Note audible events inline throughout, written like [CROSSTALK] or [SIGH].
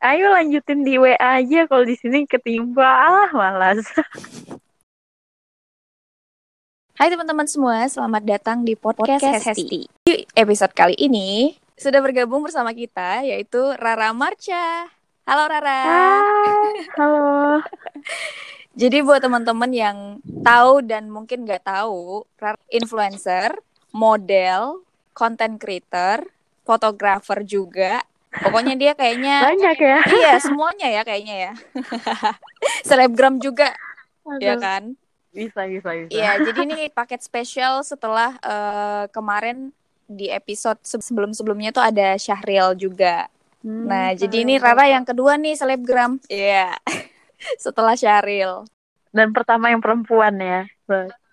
ayo lanjutin di WA aja kalau di sini ketimpa alah malas. [LAUGHS] Hai teman-teman semua, selamat datang di podcast, podcast Hesti. Di episode kali ini sudah bergabung bersama kita yaitu Rara Marcha. Halo Rara. Hai, halo. [LAUGHS] Jadi buat teman-teman yang tahu dan mungkin nggak tahu, Rara influencer, model, content creator, fotografer juga. Pokoknya dia kayaknya Banyak ya. [LAUGHS] iya semuanya ya kayaknya ya. [LAUGHS] Selebgram juga ya Aduh. kan. Bisa, bisa, bisa. Iya, jadi ini paket spesial setelah eh, kemarin di episode se- sebelum-sebelumnya tuh ada Syahril juga. Hmm, Nah, jadi keren, ini Rara yang kedua nih selebgram. Iya. [LAUGHS] setelah Syahril. Dan pertama yang perempuan ya.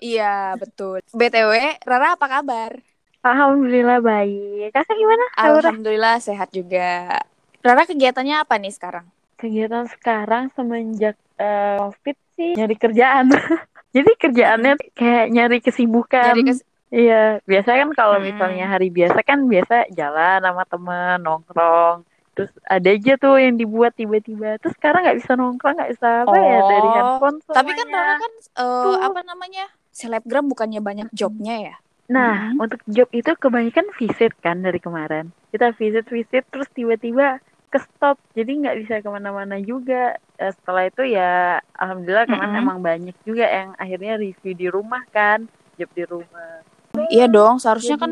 Iya, betul. BTW, Rara apa kabar? Alhamdulillah baik. Kakak gimana? Alhamdulillah sehat juga. Rara kegiatannya apa nih sekarang? Kegiatan sekarang semenjak eh, COVID sih nyari kerjaan. [LAUGHS] Jadi kerjaannya kayak nyari kesibukan. Nyari kes- Iya, biasa kan kalau Mm-mm. misalnya hari biasa kan biasa jalan sama temen, nongkrong. Terus ada aja tuh yang dibuat tiba-tiba. Terus sekarang nggak bisa nongkrong, nggak bisa apa ya dari Oh, handphone Tapi kan semuanya. Rara kan Tuh. apa namanya? Selebgram bukannya banyak jobnya ya? Nah, Mm-mm. untuk job itu kebanyakan visit kan dari kemarin. Kita visit-visit terus tiba-tiba ke stop, jadi nggak bisa ke mana-mana juga. Eh, setelah itu ya, alhamdulillah kemarin Mm-mm. emang banyak juga yang akhirnya review di rumah kan, job di rumah. Iya dong, seharusnya kan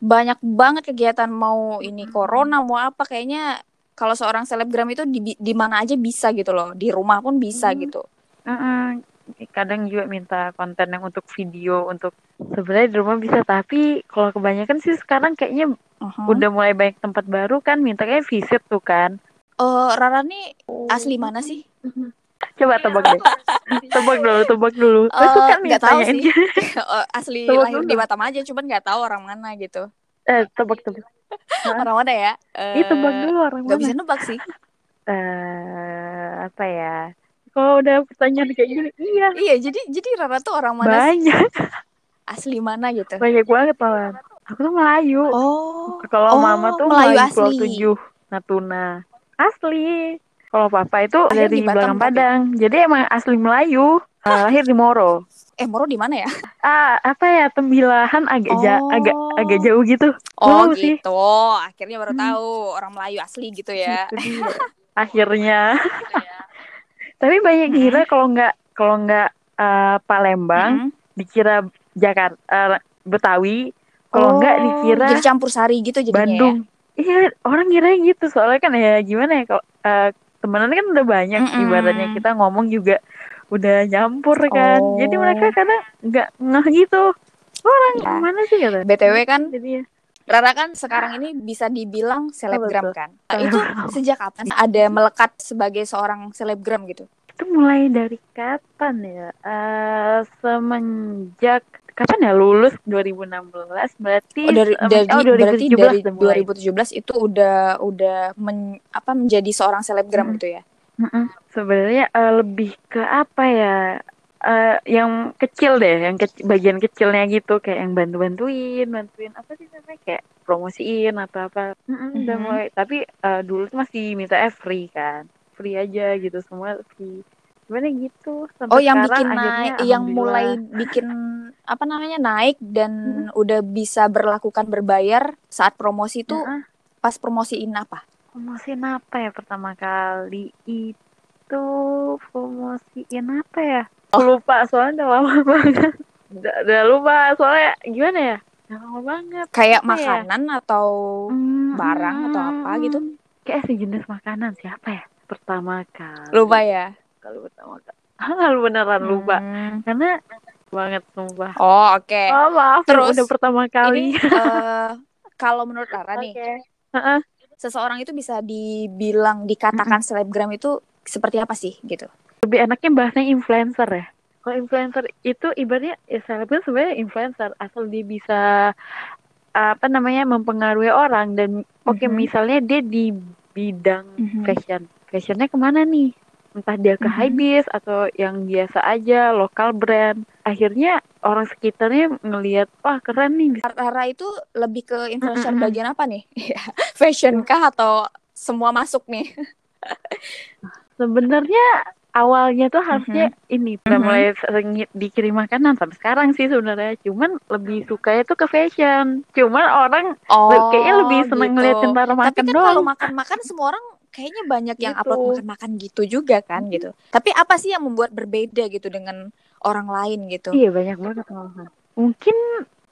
banyak banget kegiatan mau ini corona mau apa kayaknya kalau seorang selebgram itu di di mana aja bisa gitu loh di rumah pun bisa Hmm. gitu Mm-mm. Kadang juga minta konten yang untuk video, untuk sebenarnya di rumah bisa, tapi kalau kebanyakan sih sekarang kayaknya Uhum. udah mulai banyak tempat baru kan, mintanya visit tuh kan. Eh, Rara nih asli mana sih [LAUGHS] Coba tebak deh. tebak dulu, tebak dulu. Lu suka nih nggak tahu sih. [LAUGHS] Eh, asli Tebak lahir dulu. di Batam aja cuman nggak tahu orang mana gitu Eh, tebak tebak. [LAUGHS] Orang mana ya Eh, Ih, tebak dulu orang nggak mana? bisa nebak sih Eh, apa ya? Kalau udah pertanyaan kayak gini, iya. iya jadi jadi Rara tuh orang mana sih Banyak, asli mana gitu banyak banget malah. Aku tuh Melayu. oh Kalau Oh, mama tuh Melayu Melayu, Pulau asli. Tujuh, Natuna. Asli. Kalau papa itu Lahir dari di Batam belakang tapi? Padang. Jadi emang asli Melayu. Eh, lahir di Moro. eh Moro di mana ya Ah, apa ya? Tembilahan agak ja- Oh. agak agak jauh gitu. oh sih. gitu akhirnya baru Hmm. tahu orang Melayu asli gitu ya Itu dia. Akhirnya. Tapi banyak Mm-mm. kira kalau nggak kalau nggak eh, Palembang Mm-mm. dikira Jakarta Betawi, kalau nggak Oh, dikira jadi campur sari gitu jadinya Bandung. Iya, orang kira gitu. Soalnya kan ya gimana ya kalau eh, temenan kan udah banyak Mm-mm. ibaratnya kita ngomong juga udah nyampur kan. Jadi Oh. mereka kadang nggak ngeh gitu. Orang Ya. mana sih kata. ya. BTW kan Jadi ya. Rara kan sekarang ini bisa dibilang selebgram kan. Nah, itu sejak kapan ada melekat sebagai seorang selebgram gitu? Itu mulai dari kapan ya? Eh semenjak kapan ya lulus 2016 berarti Oh, dari dari oh, berarti 2017 dari udah mulai. 2017 itu udah udah men- apa menjadi seorang selebgram Mm. gitu ya. Mm-mm. Sebenarnya eh, lebih ke apa ya? Eh, yang kecil deh, yang kec- bagian kecilnya gitu, kayak yang bantu-bantuin, bantuin apa sih namanya kayak promosiin atau apa. Mm-mm, Udah Mhm. mulai. Tapi eh, dulu tuh masih minta free kan, free aja gitu, semua free. Gimana gitu? Sampai Oh, yang bikin naik, yang mulai bikin [LAUGHS] apa namanya naik dan udah bisa berlakukan berbayar saat promosi itu Heeh. pas promosiin apa? Promosiin apa ya pertama kali itu promosiin apa ya? Oh. Lupa soalnya udah lama [LAUGHS] banget. Udah, udah lupa soalnya gimana ya? Udah lama banget. Kayak Apa ya? makanan atau Hmm, barang atau apa gitu? Kayak sejenis makanan siapa ya? Pertama kali. Lupa ya? Kalau pertama kali. Ah, lu beneran lupa. Hmm. Karena banget sumpah. Oh, oke. Oh, maaf Terus, udah pertama kali. Ini eh, [LAUGHS] kalau menurut Rara nih, Oke. Heeh. seseorang itu bisa dibilang dikatakan selebgram itu seperti apa sih gitu? Lebih enaknya bahasanya influencer ya. Kalau influencer itu ibaratnya ya selebgram sebenarnya influencer asal dia bisa apa namanya mempengaruhi orang dan oke Mhm. misalnya dia di bidang Mhm. fashion, fashionnya ke mana nih? Entah dia ke Mhm. hypebeast atau yang biasa aja lokal brand. Akhirnya orang sekitarnya ngelihat wah keren nih. Rara itu lebih ke influencer Mm-mm. bagian apa nih? [LAUGHS] Fashion kah atau semua masuk nih? Sebenarnya awalnya tuh harusnya ini udah Mhm. mulai sering dikirim makanan sampai sekarang sih sebenarnya. Cuman lebih suka itu ke fashion. Cuman orang Oh, kayaknya lebih seneng gitu. ngeliatin Tapi makan kan doang. kalau makan-makan semua orang kayaknya banyak yang Gitu. upload makan-makan gitu juga kan Mhm. gitu. Tapi apa sih yang membuat berbeda gitu dengan orang lain gitu? Iya banyak banget malahan. Mungkin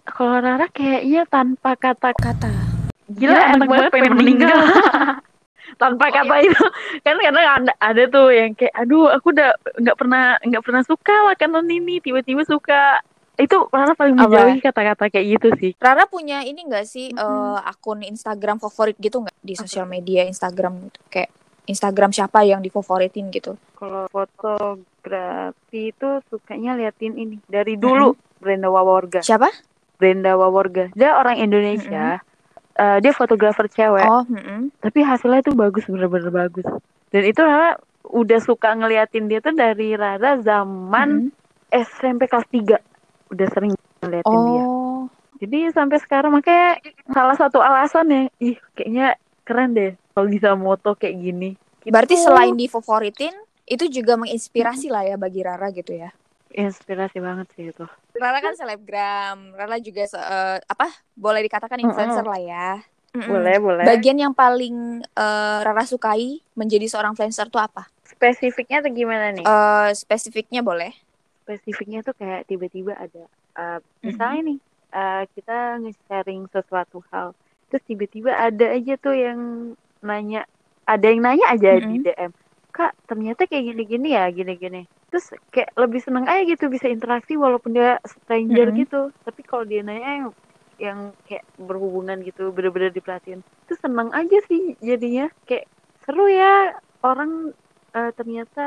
kalau Rara kayaknya tanpa kata Kata. gila enak banget pengen meninggal. [LAUGHS] tanpa kata itu. [LAUGHS] Kan kadang ada, ada tuh yang kayak aduh aku udah nggak pernah nggak pernah suka makanan ini. Tiba-tiba suka. Itu Rara paling menjauhi kata-kata kayak gitu sih. Rara punya ini gak sih Mhm. eh, akun Instagram favorit gitu nggak? Di sosial media Instagram gitu? Kayak Instagram siapa yang difavoritin gitu? kalau fotografi itu sukanya liatin ini. Dari dulu Brenda Waworga. Siapa? Brenda Waworga. Dia orang Indonesia Eh, dia fotografer cewek Oh, mm-mm. tapi hasilnya tuh bagus bener-bener bagus dan itu Rara udah suka ngeliatin dia tuh dari Rara zaman Mm-mm. SMP kelas 3 udah sering ngeliatin dia Oh, jadi sampai sekarang makanya salah satu alasan ya ih kayaknya keren deh kalau bisa moto kayak gini Gitu. berarti selain difavoritin itu juga menginspirasi lah ya bagi Rara gitu ya? inspirasi banget sih itu Rara kan selebgram, Rara juga se- eh, apa boleh dikatakan influencer lah ya. Mm-mm. boleh boleh Bagian yang paling eh, Rara sukai menjadi seorang influencer tuh apa? spesifiknya tuh gimana nih Eh, spesifiknya boleh. spesifiknya tuh kayak tiba-tiba ada uh, misalnya nih uh, kita nge-sharing sesuatu hal terus tiba-tiba ada aja tuh yang nanya ada yang nanya aja di Mm-mm. DM kak ternyata kayak gini-gini ya gini-gini terus kayak lebih seneng aja gitu bisa interaksi walaupun dia stranger Mm-mm. gitu tapi kalau dia nanya yang yang kayak berhubungan gitu bener-bener diperhatiin itu seneng aja sih jadinya kayak seru ya orang eh, ternyata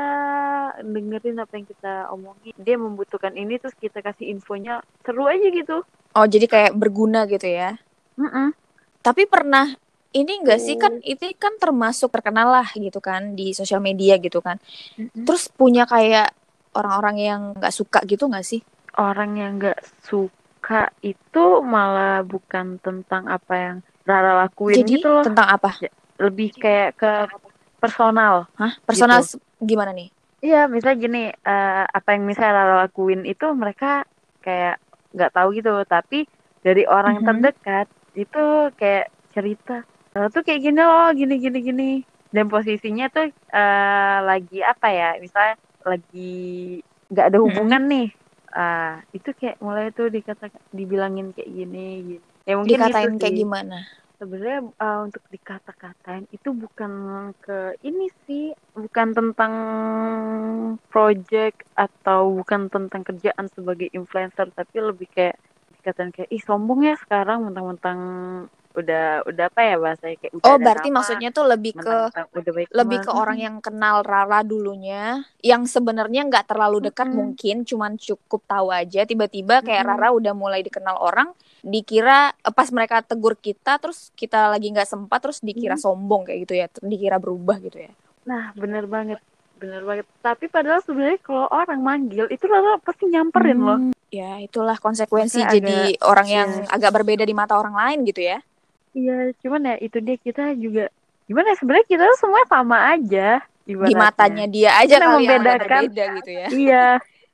dengerin apa yang kita omongin dia membutuhkan ini terus kita kasih infonya seru aja gitu Oh, jadi kayak berguna gitu ya. Mm-mm. Tapi pernah ini enggak sih kan itu kan termasuk terkenal lah gitu kan di sosial media gitu kan. Mm-mm. Terus punya kayak orang-orang yang nggak suka gitu nggak sih? orang yang nggak suka itu malah bukan tentang apa yang Rara lakuin Jadi gitu loh tentang apa? lebih kayak ke personal Hah? Personal Gitu. gimana nih? Iya, misalnya gini, eh, apa yang misalnya Rara lakuin itu mereka kayak nggak tahu gitu, tapi dari orang Mhm. terdekat itu kayak cerita, Rara tuh kayak gini loh, gini gini gini, dan posisinya tuh eh, lagi apa ya, misalnya lagi nggak ada hubungan nih, ah itu kayak mulai tuh dikata dibilangin kayak gini, gini. Ya mungkin Dikatain itu kayak sih gimana? sebenarnya uh, untuk dikata-katain itu bukan ke ini sih bukan tentang project atau bukan tentang kerjaan sebagai influencer tapi lebih kayak dikatain kayak ih sombong ya sekarang mentang-mentang udah udah apa ya bahasanya kayak udah Oh, berarti nama, maksudnya tuh lebih ke mentang-mentang udah baik lebih ke orang yang kenal Rara dulunya, yang sebenarnya nggak terlalu dekat Mm-mm. mungkin, cuman cukup tahu aja. Tiba-tiba kayak Mm-mm. Rara udah mulai dikenal orang, dikira eh, pas mereka tegur kita, terus kita lagi nggak sempat, terus dikira Mm. sombong kayak gitu ya, dikira berubah gitu ya. nah bener banget bener banget tapi padahal sebenarnya kalau orang manggil itu Rara pasti nyamperin loh Hmm, Ya, itulah konsekuensi Maksudnya jadi orang yang iya. agak berbeda di mata orang lain gitu ya. Iya, cuman ya itu dia kita juga gimana ya, sebenarnya kita semua sama aja Di ibaratnya. matanya dia aja Kan membedakan- gitu ya. [LAUGHS] Iya,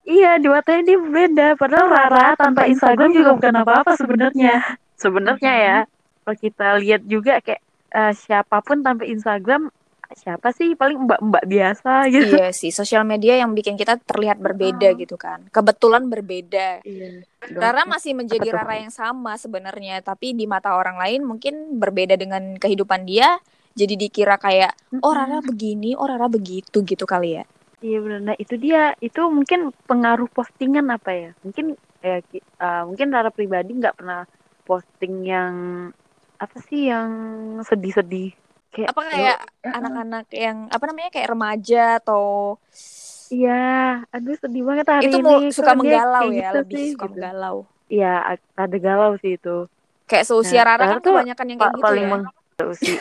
iya di matanya dia beda. Padahal Rara tanpa Instagram juga bukan apa-apa sebenarnya. Sebenarnya ya, kalau kita lihat juga kayak eh, siapa pun tanpa Instagram siapa sih paling mbak-mbak biasa gitu. Iya sih, sosial media yang bikin kita terlihat berbeda Oh. gitu kan. Kebetulan berbeda. Iya. Rara masih menjadi tuh? Rara yang sama sebenarnya, tapi di mata orang lain mungkin berbeda dengan kehidupan dia. Jadi dikira kayak, oh Rara begini, oh Rara begitu gitu kali ya. Iya benar. Nah itu dia, itu mungkin pengaruh postingan apa ya? Mungkin ya eh, mungkin Rara pribadi nggak pernah posting yang apa sih yang sedih-sedih kayak Apa kayak "Ya, anak-anak yang apa namanya kayak remaja atau iya, aduh sedih banget hari itu ini. kok suka menggalau ya, gitu lebih sih?" suka gitu. menggalau. Iya, ada galau sih itu. Kayak seusia Nah, Rara kan tuh kebanyakan yang kayak gitu paling ya.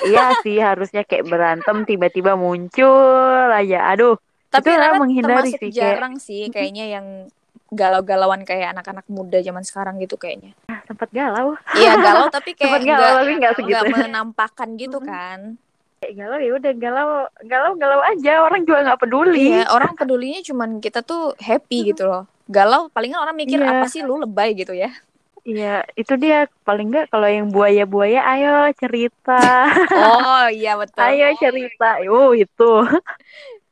Iya sih, harusnya kayak berantem tiba-tiba muncul aja. Aduh, Tapi itu Rara menghindari sih, kayak- jarang sih kayaknya yang galau-galauan kayak anak-anak muda zaman sekarang gitu kayaknya. Sempat galau. Iya [LAUGHS] galau tapi kayak Sempat galau nggak tapi nggak segitu. nggak menampakkan gitu kan. kayak galau ya udah galau galau galau aja orang juga nggak peduli Iya, orang pedulinya cuman kita tuh happy gitu loh. Galau palingan orang mikir Iya. apa sih lu lebay gitu ya. Iya, itu dia paling nggak kalau yang buaya-buaya, ayo cerita, Oh iya betul. ayo cerita, oh itu,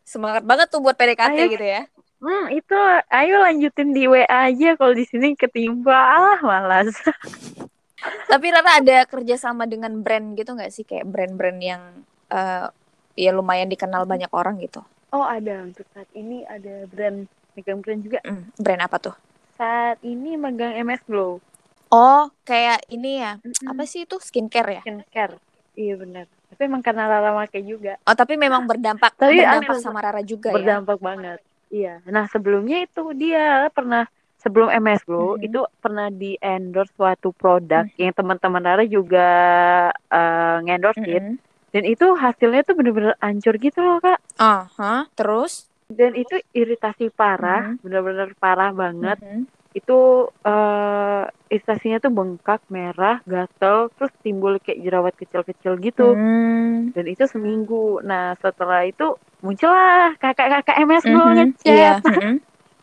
Semangat banget tuh buat PDKT Ayo. gitu ya. Hmm itu, ayo lanjutin di WA aja kalau di sini ketimpa, ah malas. Tapi Rara ada kerjasama dengan brand gitu nggak sih kayak brand-brand yang eh, ya lumayan dikenal banyak orang gitu. Oh ada untuk saat ini ada brand megang brand juga. Hmm, brand apa tuh? Saat ini megang MS Glow Oh, kayak ini ya. Mm-mm. Apa sih itu skincare ya? skincare. Iya benar. Tapi emang karena Rara pakai juga, Oh, tapi memang berdampak Tapi berdampak aneh, sama Rara juga ya. berdampak banget. Iya. Nah sebelumnya itu dia pernah sebelum MS Glow Mhm. itu pernah di endorse suatu produk yang teman-teman Rara juga eh, ngendorsein. Mm-mm. Dan itu hasilnya tuh bener-bener hancur gitu loh kak. Aha, terus? Dan itu iritasi parah, Mhm. bener-bener parah banget. Mhm. Itu eh iritasinya tuh bengkak, merah, gatel, terus timbul kayak jerawat kecil-kecil gitu. Hmm. Dan itu seminggu. Nah setelah itu muncullah kakak-kakak MS Glow Mhm, ngechat. Iya. [LAUGHS] mhm.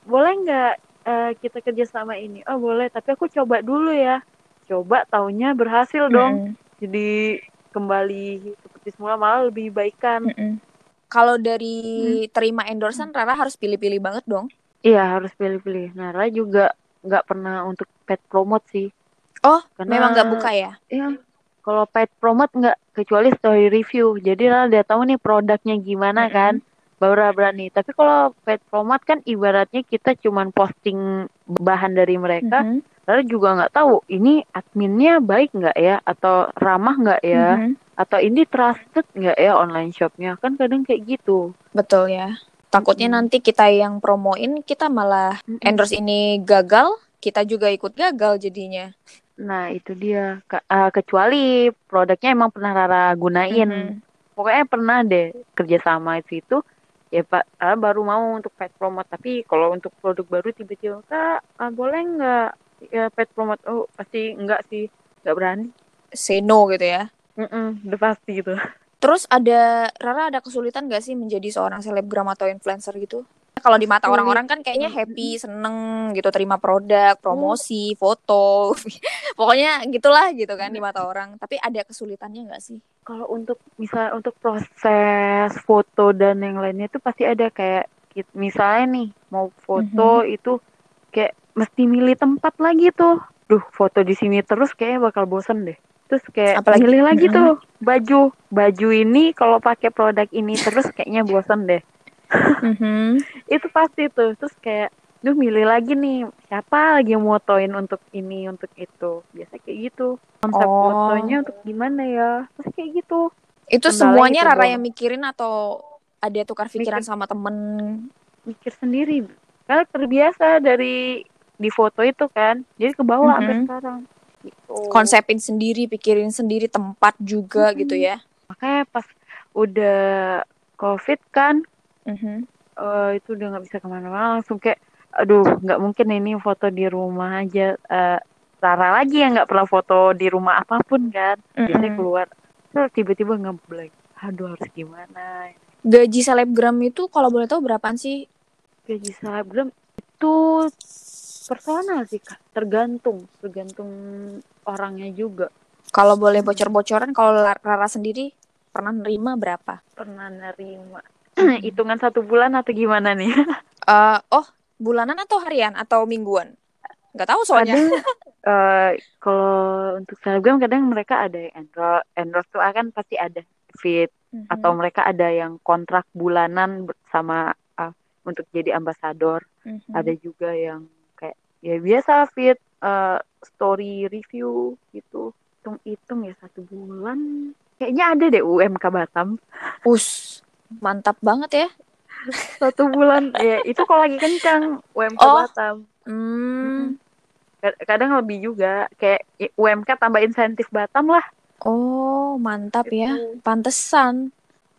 Boleh nggak eh, kita kerja sama ini? Oh boleh, tapi aku coba dulu ya. Coba taunya berhasil dong. Mhm, Jadi kembali seperti semula malah lebih baikan. mhm. Kalau dari terima endorsean Rara harus pilih-pilih banget dong. Iya harus pilih-pilih. Nah, Ra juga nggak pernah untuk pet promote sih. Oh, Karena memang nggak buka ya? Iya. Kalau pet promote nggak kecuali story review. Jadi Ra udah tahu nih produknya gimana Mm-mm. kan. Baru Ra berani. Tapi kalau pet promote kan ibaratnya kita cuman posting bahan dari mereka. Mhm, Lalu juga nggak tahu ini adminnya baik nggak ya atau ramah nggak ya mhm. atau ini trusted nggak ya online shopnya kan kadang kayak gitu. Betul ya. Takutnya Mm-mm. nanti kita yang promoin kita malah Mm-mm. endorse ini gagal, kita juga ikut gagal jadinya. Nah itu dia Ke- eh, kecuali produknya emang pernah Rara gunain. Mhm. Pokoknya pernah deh kerjasama itu itu ya Pak Rara baru mau untuk pet promote tapi kalau untuk produk baru tiba-tiba kak ah, boleh nggak ya pet promote oh pasti enggak sih nggak berani. Say no gitu ya. Mm-mm, udah pasti gitu. Terus ada Rara ada kesulitan gak sih menjadi seorang selebgram atau influencer gitu? Kalau di mata orang-orang kan kayaknya happy, seneng gitu terima produk, promosi, foto. [LAUGHS] Pokoknya gitulah gitu kan di mata orang. Tapi ada kesulitannya gak sih? Kalau untuk misal untuk proses foto dan yang lainnya itu pasti ada kayak misalnya nih mau foto itu kayak mesti milih tempat lagi tuh. Duh, foto di sini terus kayaknya bakal bosen deh. Terus kayak Apalagi- milih lagi tuh baju. Baju ini kalau pakai produk ini terus kayaknya bosen deh. Mhm. [LAUGHS] Itu pasti tuh. Terus kayak duh milih lagi nih siapa lagi yang motoin untuk ini untuk itu. Biasa kayak gitu. Konsep Oh. fotonya untuk gimana ya? Terus kayak gitu. Itu Kendala semuanya itu Rara dong. yang mikirin atau ada tukar pikiran Mikir. sama temen? mikir sendiri karena terbiasa dari di foto itu kan jadi ke bawah Mhm. sampai sekarang gitu. Konsepin sendiri, pikirin sendiri tempat juga Mhm. gitu ya. makanya pas udah covid kan Mhm. eh, itu udah nggak bisa ke mana-mana langsung kayak aduh nggak mungkin ini foto di rumah aja eh Rara lagi yang nggak pernah foto di rumah apa pun kan biasanya Mm-mm. keluar terus tiba-tiba ngeblank aduh harus gimana Gaji selebgram itu kalau boleh tahu berapaan sih? gaji selebgram itu personal sih kak tergantung tergantung orangnya juga Kalau boleh bocor-bocoran, kalau La- Rara sendiri pernah nerima berapa? pernah nerima [CLEARS THROAT] hitungan satu bulan atau gimana nih [LAUGHS] Eh, oh, bulanan atau harian atau mingguan? Nggak tahu soalnya. kadang [LAUGHS] eh, kalau untuk selebgram kadang mereka ada yang endorse endorse tuh akan pasti ada fit Mhm. atau mereka ada yang kontrak bulanan bersama uh, untuk jadi ambasador Mhm. ada juga yang ya biasa fit uh, story review gitu hitung-hitung ya satu bulan kayaknya ada deh UMK Batam Us, mantap banget ya. satu bulan ya itu kalau lagi kencang UMK Oh. Batam Hmm. Kad- kadang lebih juga kayak UMK tambah insentif Batam lah Oh, mantap ya. Itu. Pantesan.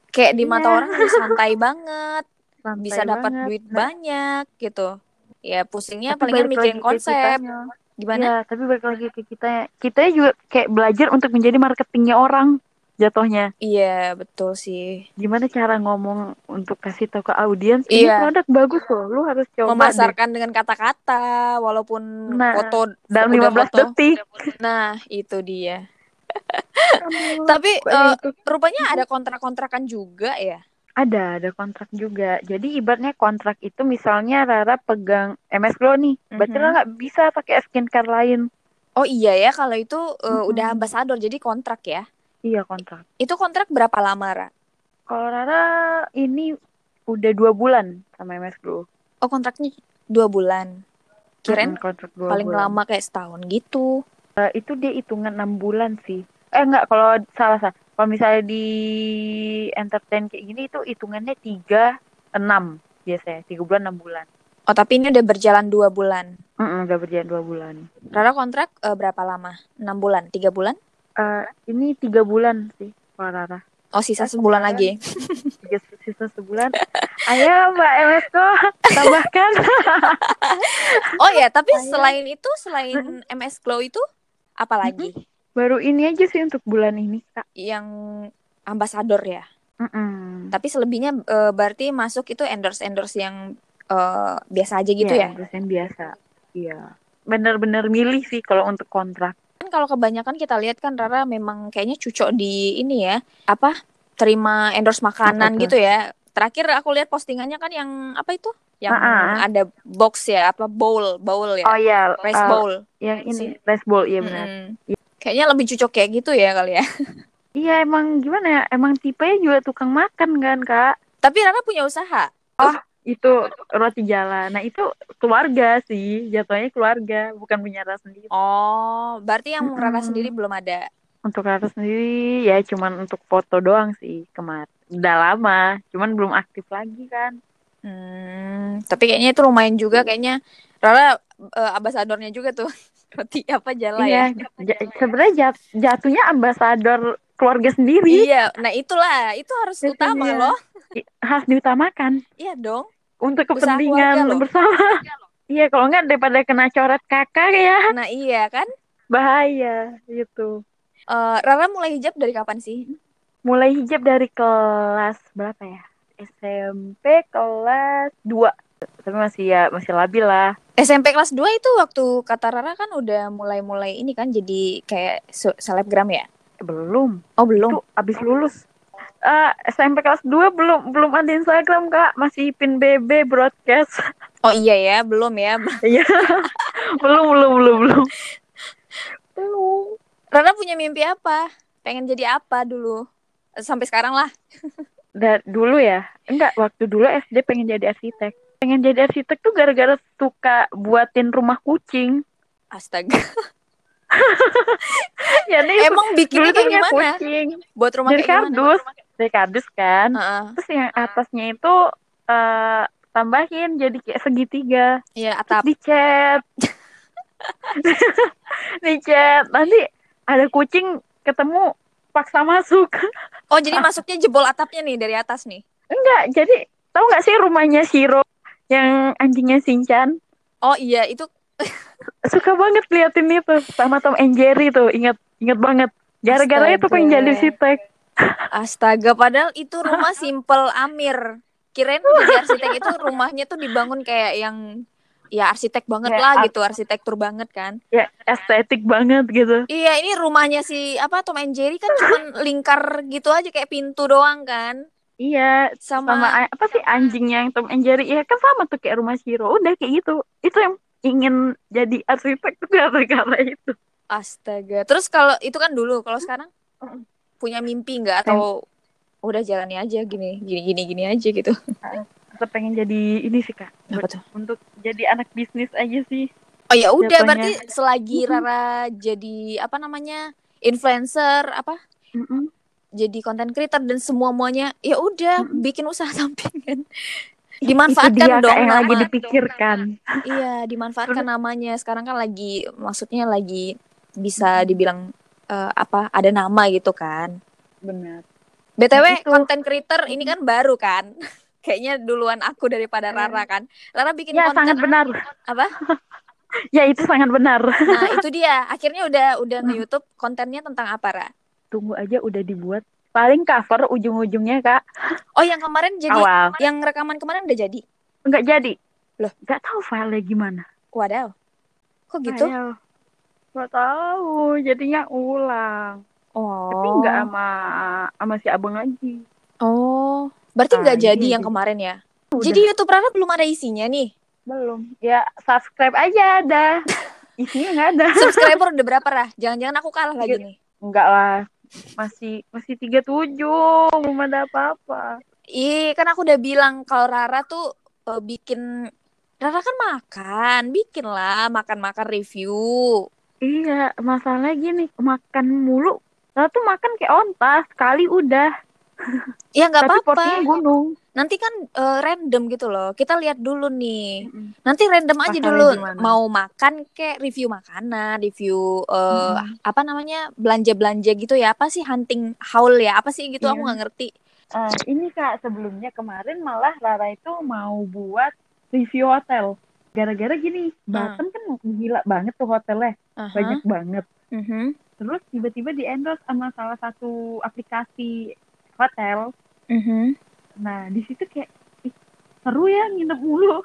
Kayak di mata Iya. orang santai banget, [LAUGHS] Santai bisa dapat duit Nah, banyak gitu. Ya pusingnya tapi palingan mikirin konsep. Gimana? Iya, tapi balik lagi ke kita kita juga kayak belajar untuk menjadi marketingnya orang jatuhnya. Iya, betul sih. Gimana cara ngomong untuk kasih tahu ke audiens ini Iya. produk bagus loh, lu harus coba deh. Memasarkan dengan kata-kata walaupun Nah, foto Dalam udah 15 foto. detik. Nah, itu dia. Tapi itu. rupanya ada kontrak-kontrakan juga ya. Ada, ada kontrak juga. Jadi ibaratnya kontrak itu misalnya Rara pegang MS Glow nih, berarti Mhm. Rara nggak bisa pakai skincare lain. Oh iya ya, kalau itu eh, udah Mm-mm. ambasador jadi kontrak ya. Iya kontrak. Itu kontrak berapa lama, Ra? Kalau Rara ini udah dua bulan sama MS Glow. Oh, kontraknya dua bulan. Kirain kontrak dua paling bulan. lama kayak setahun gitu. Eh, itu dia hitungan enam bulan sih. Eh enggak, kalau salah salah. Kalau misalnya di entertain kayak gini itu hitungannya tiga enam biasanya tiga bulan enam bulan. Oh, tapi ini udah berjalan dua bulan. Mm-mm, udah berjalan dua bulan. Rara kontrak eh, berapa lama? Enam bulan? Tiga bulan? Eh, ini tiga bulan sih kalau Rara. Oh, sisa sebulan kemarin. lagi. tiga sisa sebulan. Ayo Mbak Emesko tambahkan. [LAUGHS] Oh ya, tapi Saya- selain itu, selain MS Glow itu, apa lagi Baru ini aja sih untuk bulan ini kak. yang ambasador ya? Mm-mm. Tapi selebihnya eh, berarti masuk itu endorse-endorse yang eh, biasa aja gitu ya? Iya, dosen biasa. Iya. Bener-bener milih sih kalau untuk kontrak. Kan kalau kebanyakan kita lihat kan Rara memang kayaknya cucok di ini ya, apa? Terima endorse makanan Apa tuh? gitu ya. Terakhir aku lihat postingannya kan yang apa itu? Yang ah. ada box ya, apa bowl, bowl ya. Oh iya, Rice eh, bowl. yang ini rice bowl iya benar. Mm-mm. Kayaknya lebih cocok kayak gitu ya kali ya. Iya emang gimana ya? Emang tipenya juga tukang makan kan kak? Tapi Rara punya usaha. Itu roti jalan. Nah itu keluarga sih, jatuhnya keluarga, bukan punya Rara sendiri. Oh, berarti yang Rara Mm-mm. sendiri belum ada. Untuk Rara sendiri ya cuman untuk foto doang sih kemarin. Udah lama, cuman belum aktif lagi kan. Hmm, tapi kayaknya itu lumayan juga kayaknya Rara eh, ambasadornya juga tuh. Roti apa jala ya? Iya, ja- sebenarnya jat- jatuhnya ambasador keluarga sendiri Iya, nah itulah, itu harus Itu utama dia. loh. Harus diutamakan Iya dong. untuk kepentingan bersama. [LAUGHS] Iya, kalau nggak daripada kena coret kakak ya Nah, iya kan? bahaya gitu. Eh, Rara mulai hijab dari kapan sih? Mulai hijab dari kelas berapa ya? SMP kelas 2. Tapi masih ya masih labil lah. SMP kelas 2 itu waktu kata Rara kan udah mulai-mulai ini kan jadi kayak se- selebgram ya? Belum. Oh, belum. Itu abis lulus. Eh, SMP kelas 2 belum belum ada Instagram, Kak. Masih pin BB broadcast. Oh iya ya, belum ya. [LAUGHS] Iya. belum belum belum belum. Belum. Rara punya mimpi apa? Pengen jadi apa dulu? Sampai sekarang lah. Da- dulu ya enggak waktu dulu SD pengen jadi arsitek pengen jadi arsitek tuh gara-gara suka buatin rumah kucing Astaga. [LAUGHS] jadi Emang dulu bikinnya kayak gimana? kucing Buat rumah dari kayak gimana? kardus dari kardus kan Heeh. terus yang atasnya itu eh tambahin jadi kayak segitiga Iya, terus atap. dicat [LAUGHS] dicat nanti ada kucing ketemu paksa masuk Oh, jadi masuknya jebol atapnya nih dari atas nih. enggak jadi tahu nggak sih rumahnya Shiro yang anjingnya Shinchan Oh iya, itu [LAUGHS] suka banget liatin itu sama Tom and Jerry tuh ingat ingat banget gara-gara itu pengen jadi arsitek astaga padahal itu rumah simple Amir. Kirain [LAUGHS] jadi arsitek itu rumahnya tuh dibangun kayak yang ya arsitek banget Ya, lah ar- gitu, arsitektur banget kan. ya estetik banget gitu Iya, ini rumahnya si apa Tom and Jerry kan cuman lingkar gitu aja kayak pintu doang kan. Iya Sama, sama apa sih anjingnya yang Tom and Jerry ya kan sama tuh kayak rumah Shiro udah kayak gitu itu yang ingin jadi arsitek tuh gara-gara itu astaga. Terus kalau itu kan dulu, kalau sekarang Mm. punya mimpi nggak atau udah jalani aja gini gini gini gini aja gitu. tetap pengen jadi ini sih kak Apa tuh? untuk jadi anak bisnis aja sih Oh ya udah berarti selagi. Rara jadi apa namanya influencer apa Mm-mm. Jadi content creator dan semua muanya ya udah Mm-mm. bikin usaha sampingan itu dimanfaatkan dia dong yang lagi dipikirkan. Iya dimanfaatkan namanya. Sekarang kan lagi maksudnya lagi bisa dibilang eh, apa ada nama gitu kan. Benar. Btw Nah, itu. content creator ini kan baru kan. [LAUGHS] Kayaknya duluan aku daripada Rara kan. Rara bikin ya konten sangat benar. apa? [LAUGHS] Ya itu sangat benar. Nah itu dia. Akhirnya udah udah nge YouTube kontennya tentang apa Ra tunggu aja udah dibuat paling cover ujung-ujungnya kak Oh, yang kemarin jadi awal yang rekaman kemarin udah jadi. nggak jadi Loh? nggak tahu filenya gimana Wadaw. Kok gitu? Nggak tahu jadinya ulang Oh. tapi nggak sama sama si abang lagi Oh. Berarti nggak Ah, jadi iya, yang kemarin ya? Udah. Jadi YouTube Rara belum ada isinya nih. belum ya subscribe aja ada [LAUGHS] isinya nggak ada Subscriber udah berapa, Rah? Jangan-jangan aku kalah lagi nih. enggak lah masih masih tiga tujuh belum ada apa-apa Ih, kan aku udah bilang kalau Rara tuh eh, bikin Rara kan makan, bikin lah makan-makan review. iya masalahnya gini makan mulu Lalu tuh makan kayak onta sekali udah Ya nggak tapi apa-apa. porsinya gunung Nanti kan eh, random gitu loh. Kita lihat dulu nih. Nanti random aja dulu gimana? mau makan kayak review makanan, review eh, Mm-mm. apa namanya belanja-belanja gitu ya. Apa sih hunting haul ya? Apa sih gitu? Aku Iya. nggak ngerti. Eh, ini kak sebelumnya kemarin malah Rara itu mau buat review hotel gara-gara gini Batam kan gila banget tuh hotelnya Aha. banyak banget Mhm. terus tiba-tiba di endorse sama salah satu aplikasi hotel Mhm. Nah di situ kayak ih, seru ya nginep mulu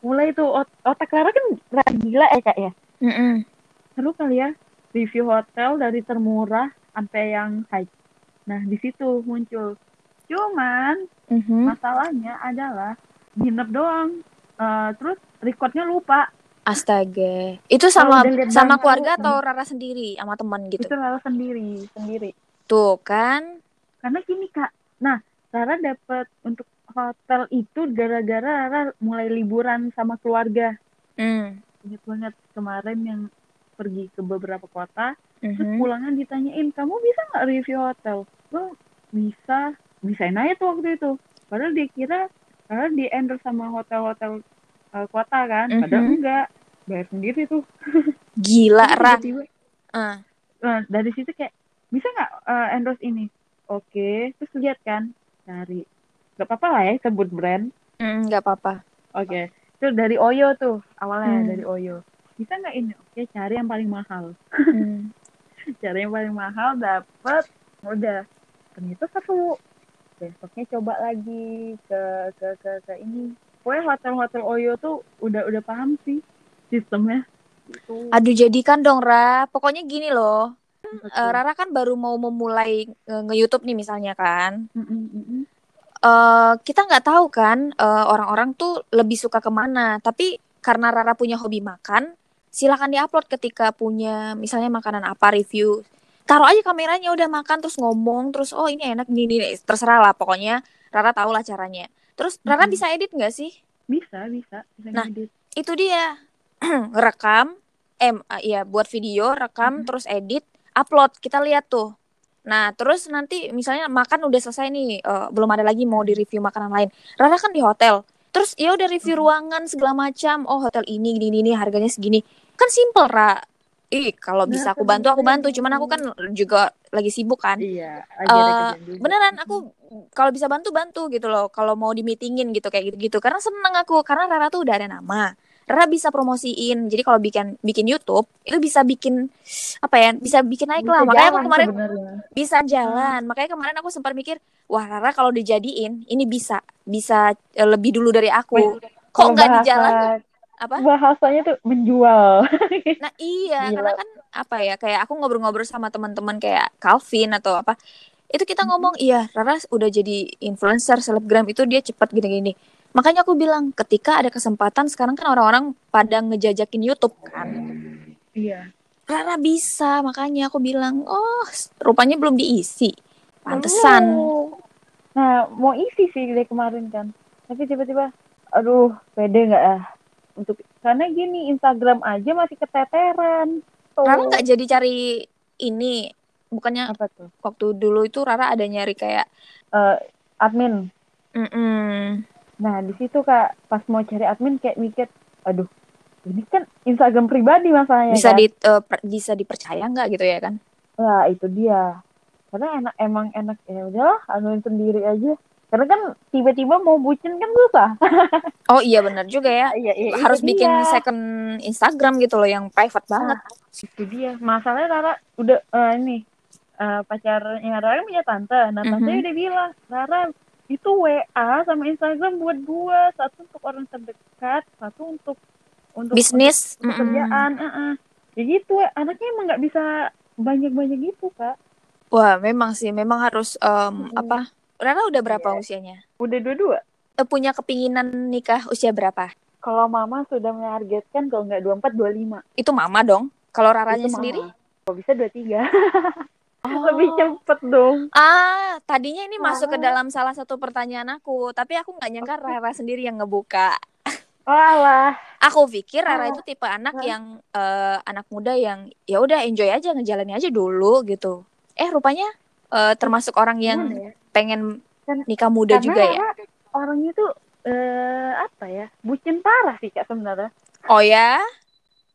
mulai tuh ot- otak Rara kan rada gila ya kak ya Mhm. seru kali ya review hotel dari termurah sampai yang high nah di situ muncul cuman Mhm. masalahnya adalah nginep doang Eh, terus recordnya lupa Astaga. Itu sama sama keluarga kan. atau Rara sendiri sama teman gitu. itu Rara sendiri sendiri Tuh kan. karena gini kak nah Rara dapat untuk hotel itu gara-gara Rara mulai liburan sama keluarga Hmm. ingat banget kemarin yang pergi ke beberapa kota terus Mhm. pulangnya ditanyain kamu bisa nggak review hotel lo bisa bisain aja tuh waktu itu padahal dia kira karena di endorse sama hotel-hotel uh, kota kan padahal Mhm. enggak bayar sendiri tuh [LAUGHS] Gila, Ra. tiba-tiba Ah. nah, dari situ kayak bisa nggak uh, endorse ini oke terus lihat kan cari nggak apa-apa lah ya sebut brand Hmm, nggak apa-apa. oke itu dari Oyo tuh awalnya Hmm. dari Oyo bisa nggak ini oke cari yang paling mahal Hmm. [LAUGHS] cari yang paling mahal dapet udah ternyata seru besoknya coba lagi ke ke ke ke ini pokoknya hotel-hotel Oyo tuh udah udah paham sih sistemnya itu Aduh, jadikan dong, Ra. Pokoknya gini loh. Betul. eh, Rara kan baru mau memulai nge-YouTube nih misalnya kan. Mm, mm, mm, mm. Eh kita nggak tahu kan eh, orang-orang tuh lebih suka ke mana. Tapi karena Rara punya hobi makan, silakan diupload ketika punya misalnya makanan apa review. Taruh aja kameranya udah makan terus ngomong terus oh ini enak gini nih terserah lah pokoknya Rara tahu lah caranya. Terus Rara Mhm. bisa edit nggak sih? bisa bisa bisa Nah. ngedit. Itu dia [CLEARS THROAT] rekam, eh ah, iya buat video rekam Mhm. terus edit upload kita lihat tuh. Nah terus nanti misalnya makan udah selesai nih eh, belum ada lagi mau di review makanan lain. Rara kan di hotel. Terus ya udah review ruangan segala macam. Oh hotel ini gini gini harganya segini. Kan simple Ra. Ih kalau Nah, bisa aku bantu aku bantu. Cuman aku kan juga lagi sibuk kan. iya lagi juga. beneran aku kalau bisa bantu bantu gitu loh kalau mau di meetingin gitu kayak gitu gitu karena seneng aku karena Rara tuh udah ada nama Rara bisa promosiin. Jadi kalau bikin bikin YouTube itu bisa bikin apa ya bisa bikin naik lah. Bisa makanya aku kemarin sebenarnya. bisa jalan. Makanya kemarin aku sempat mikir wah Rara kalau dijadiin ini bisa bisa eh, lebih dulu dari aku. Kok nggak di bahasa- jalan apa? bahasanya tuh menjual. [LAUGHS] Nah iya, Gila. karena kan apa ya kayak aku ngobrol-ngobrol sama teman-teman kayak Calvin atau apa, itu kita ngomong iya Rara udah jadi influencer selebgram itu dia cepat gini-gini. Makanya aku bilang ketika ada kesempatan sekarang kan orang-orang pada ngejajakin YouTube kan, iya Rara bisa makanya aku bilang oh rupanya belum diisi, pantesan. Oh. Nah, mau isi sih dari kemarin kan. Tapi tiba-tiba, aduh, pede nggak ya? Untuk karena gini, Instagram aja masih keteteran. Tuh. Rara nggak jadi cari ini, bukannya apa tuh? waktu dulu itu Rara ada nyari kayak, Eh, admin. mm Nah, di situ Kak, pas mau cari admin kayak mikir, aduh, ini kan Instagram pribadi masalahnya bisa kan. di eh, per- bisa dipercaya nggak gitu ya kan? Nah, itu dia. Karena enak emang enak ya udahlah, anuin sendiri aja. Karena kan tiba-tiba mau bucin kan susah. [LAUGHS] Oh iya benar juga ya. Iya, iya, Harus bikin dia. second Instagram gitu loh yang private banget. itu dia masalahnya Rara udah eh, ini eh, pacarnya Rara punya tante. Nah, tante Mhm. udah bilang, Rara itu WA sama Instagram buat dua, satu untuk orang terdekat, satu untuk untuk Bisnis. untuk, untuk mm-mm. kerjaan. Heeh. Ya gitu, anaknya emang nggak bisa banyak-banyak gitu, Kak. Wah, memang sih, memang harus em, Mm-mm. apa? Rara udah berapa Iya. usianya? Udah dua-dua. Eh, punya kepinginan nikah usia berapa? Kalau mama sudah menargetkan kalau nggak 24, 25. Itu mama dong. Kalau Raranya Itu mama. sendiri? Kalau bisa 23. [LAUGHS] [LAUGHS] Oh. Lebih cepet dong. Ah, tadinya ini masuk ke dalam salah satu pertanyaan aku, tapi aku nggak nyangka Rara sendiri yang ngebuka. Walah. Aku pikir Rara Ah. itu tipe anak Ah. yang eh, anak muda yang ya udah enjoy aja ngejalanin aja dulu gitu. Eh rupanya eh, termasuk orang yang ya? pengen nikah muda Karena juga ya. Orangnya tuh eh apa ya? Bucin parah sih Kak sebenarnya. Oh ya?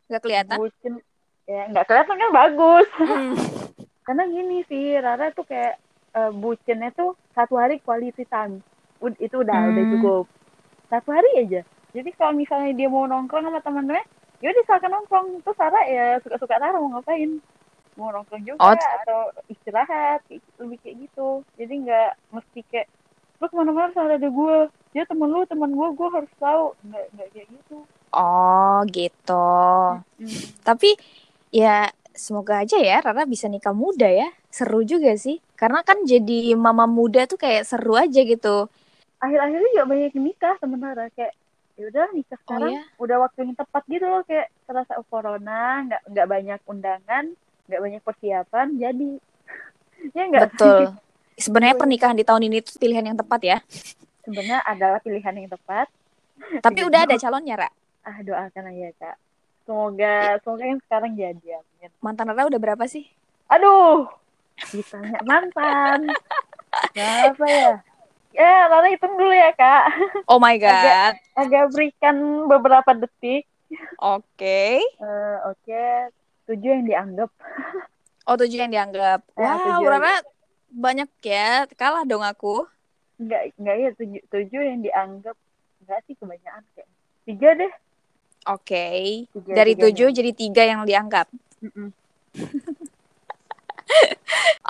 Nggak kelihatan? Bucin ya nggak kelihatan kan bagus. Hmm. [LAUGHS] Karena gini sih, Rara tuh kayak eh, bucinnya tuh satu hari quality time. Ud- itu udah udah Hmm. cukup. Satu hari aja. Jadi kalau misalnya dia mau nongkrong sama teman-temannya, ya udah silakan nongkrong. Terus Rara ya suka-suka Rara mau ngapain? Mau nongkrong juga Oh. atau istirahat, kayak- lebih kayak gitu. Jadi nggak mesti kayak lu ke mana-mana harus ada gue. Dia temen lu, temen gue, gue harus tahu. Nggak nggak kayak gitu. Oh gitu. Hmm. Tapi ya semoga aja ya Rara bisa nikah muda ya. Seru juga sih. Karena kan jadi mama muda tuh kayak seru aja gitu. Akhir-akhir ini juga banyak yang nikah sementara kayak ya udah nikah sekarang ya? udah waktu yang tepat gitu loh kayak terasa corona nggak nggak banyak undangan nggak banyak persiapan jadi [LAUGHS] ya nggak? Betul. [LAUGHS] Sebenarnya pernikahan di tahun ini tuh pilihan yang tepat ya. sebenarnya adalah pilihan yang tepat Tapi [LAUGHS] udah ada calonnya, Ra. ah doakan aja kak semoga semoga yang sekarang jadi amin Mantan Rara udah berapa sih? aduh ditanya mantan berapa ya ya Lala hitung dulu ya kak Oh my god. Agak- agak berikan beberapa detik Oke. Eh, oke tujuh yang dianggap Oh, tujuh yang dianggap. Eh, wow, tujuh Rara banyak ya. Kalah dong aku. Enggak, enggak ya tujuh, tujuh yang dianggap enggak sih kebanyakan kayak tiga deh. Oke. Tiga, Dari tiganya. tujuh jadi tiga yang dianggap. [LAUGHS]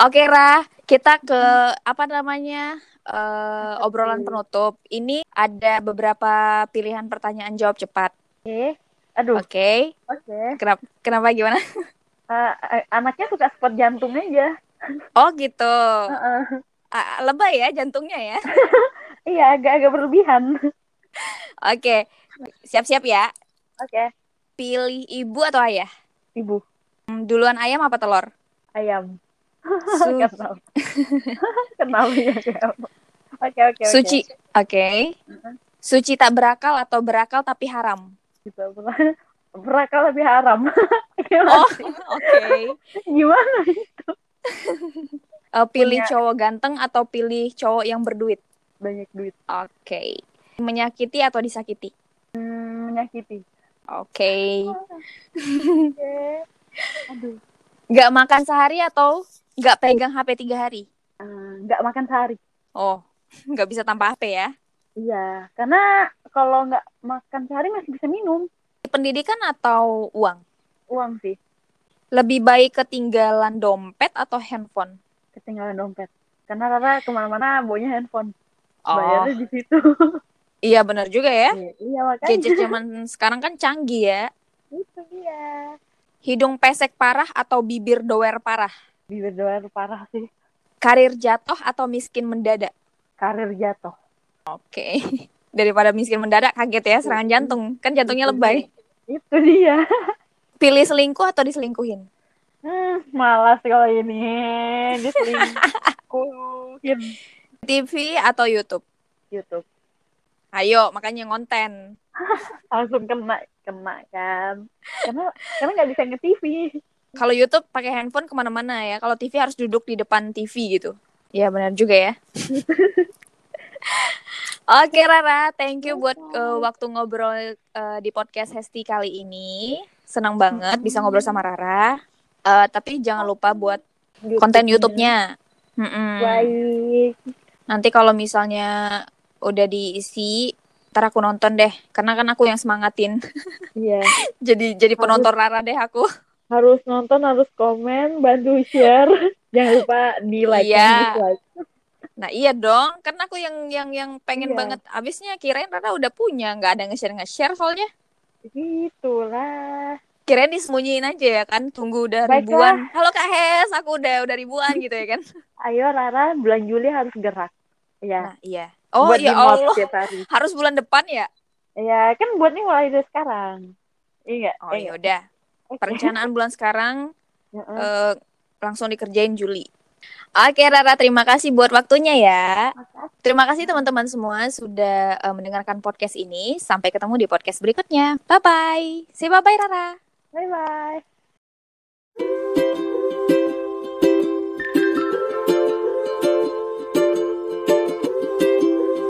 Oke, Ra. Kita ke apa namanya? eh, obrolan penutup. Ini ada beberapa pilihan pertanyaan jawab cepat. Oke, aduh, Oke. oke. Kenapa kenapa gimana? Eh, eh, anaknya suka spot jantung aja. Oh, gitu. Heeh. Ah, lebay ya jantungnya ya. [LAUGHS] Iya, agak-agak berlebihan. Oke. Siap-siap ya. Oke, Pilih ibu atau ayah? ibu Hmm, Duluan ayam apa telur? ayam. [LAUGHS] Su- Kenapa? Kenapa ya? Oke, oke, oke. Suci. Oke. Mhm. Suci tak berakal atau berakal tapi haram? Ber- [LAUGHS] berakal lebih haram. Gimana? [LAUGHS] Oh, oke. Gimana? Eh, pilih Punya- cowok ganteng atau pilih cowok yang berduit? Banyak duit. Oke. Menyakiti atau disakiti? Hmm, menyakiti. Oke. [LAUGHS] Aduh, Nggak makan sehari atau nggak pegang HP tiga hari? eh, nggak makan sehari. Oh, [LAUGHS] nggak bisa tanpa HP ya? Iya, karena kalau nggak makan sehari masih bisa minum. Pendidikan atau uang? Uang sih, Lebih baik ketinggalan dompet atau handphone? ketinggalan dompet. Karena Rara ke mana-mana baunya handphone. Oh, Bayarnya di situ. [LAUGHS] iya benar juga ya. Iya, iya makanya. Gadget zaman sekarang kan canggih ya. Itu dia. Hidung pesek parah atau bibir doer parah? Bibir doang parah sih. Karir jatuh atau miskin mendadak? Karir jatuh. Oke. [LAUGHS] Daripada miskin mendadak kaget ya serangan jantung. Kan jantungnya lebay. Itu dia. [LAUGHS] Pilih selingkuh atau diselingkuhin? Hmm, malas kalau ini. Diselingkuhin. [LAUGHS] TV atau YouTube? YouTube. Ayo, makanya ngonten. [LAUGHS] Langsung kena, kena kan. Karena karena nggak bisa nge-TV. Kalau YouTube pakai handphone ke mana-mana ya. Kalau TV harus duduk di depan TV gitu. Ya benar juga ya. [LAUGHS] Oke Rara, thank you buat uh, waktu ngobrol uh, di podcast Hesti kali ini. Senang banget bisa ngobrol sama Rara. Uh, tapi jangan lupa buat konten YouTube-nya. Mm-mm. Baik. Nanti kalau misalnya udah diisi, ntar aku nonton deh. Karena kan aku yang semangatin. Iya. [LAUGHS] jadi jadi penonton Rara deh aku. Harus nonton, harus komen, bantu share. [LAUGHS] Jangan lupa di like Iya. dan dislike. Nah iya dong, kan aku yang yang yang pengen Iya. banget. Abisnya kirain Rara udah punya, nggak ada nge-share nge-share soalnya. Gitulah. Kirain disembunyiin aja ya kan, tunggu udah Baiklah. ribuan. Halo Kak Hes, aku udah udah ribuan gitu ya kan. Ayo Rara, bulan Juli harus gerak. Ya. Nah iya. Oh buat ya Allah, setiap hari. harus bulan depan ya? Ya, kan buat nih mulai dari sekarang. Iya? Oh Eh, ya nggak? udah. Perencanaan bulan sekarang eh, langsung dikerjain Juli. Oke Rara, terima kasih buat waktunya ya. Terima kasih teman-teman semua sudah eh, mendengarkan podcast ini. Sampai ketemu di podcast berikutnya. Bye bye. Say bye bye Rara. Bye bye.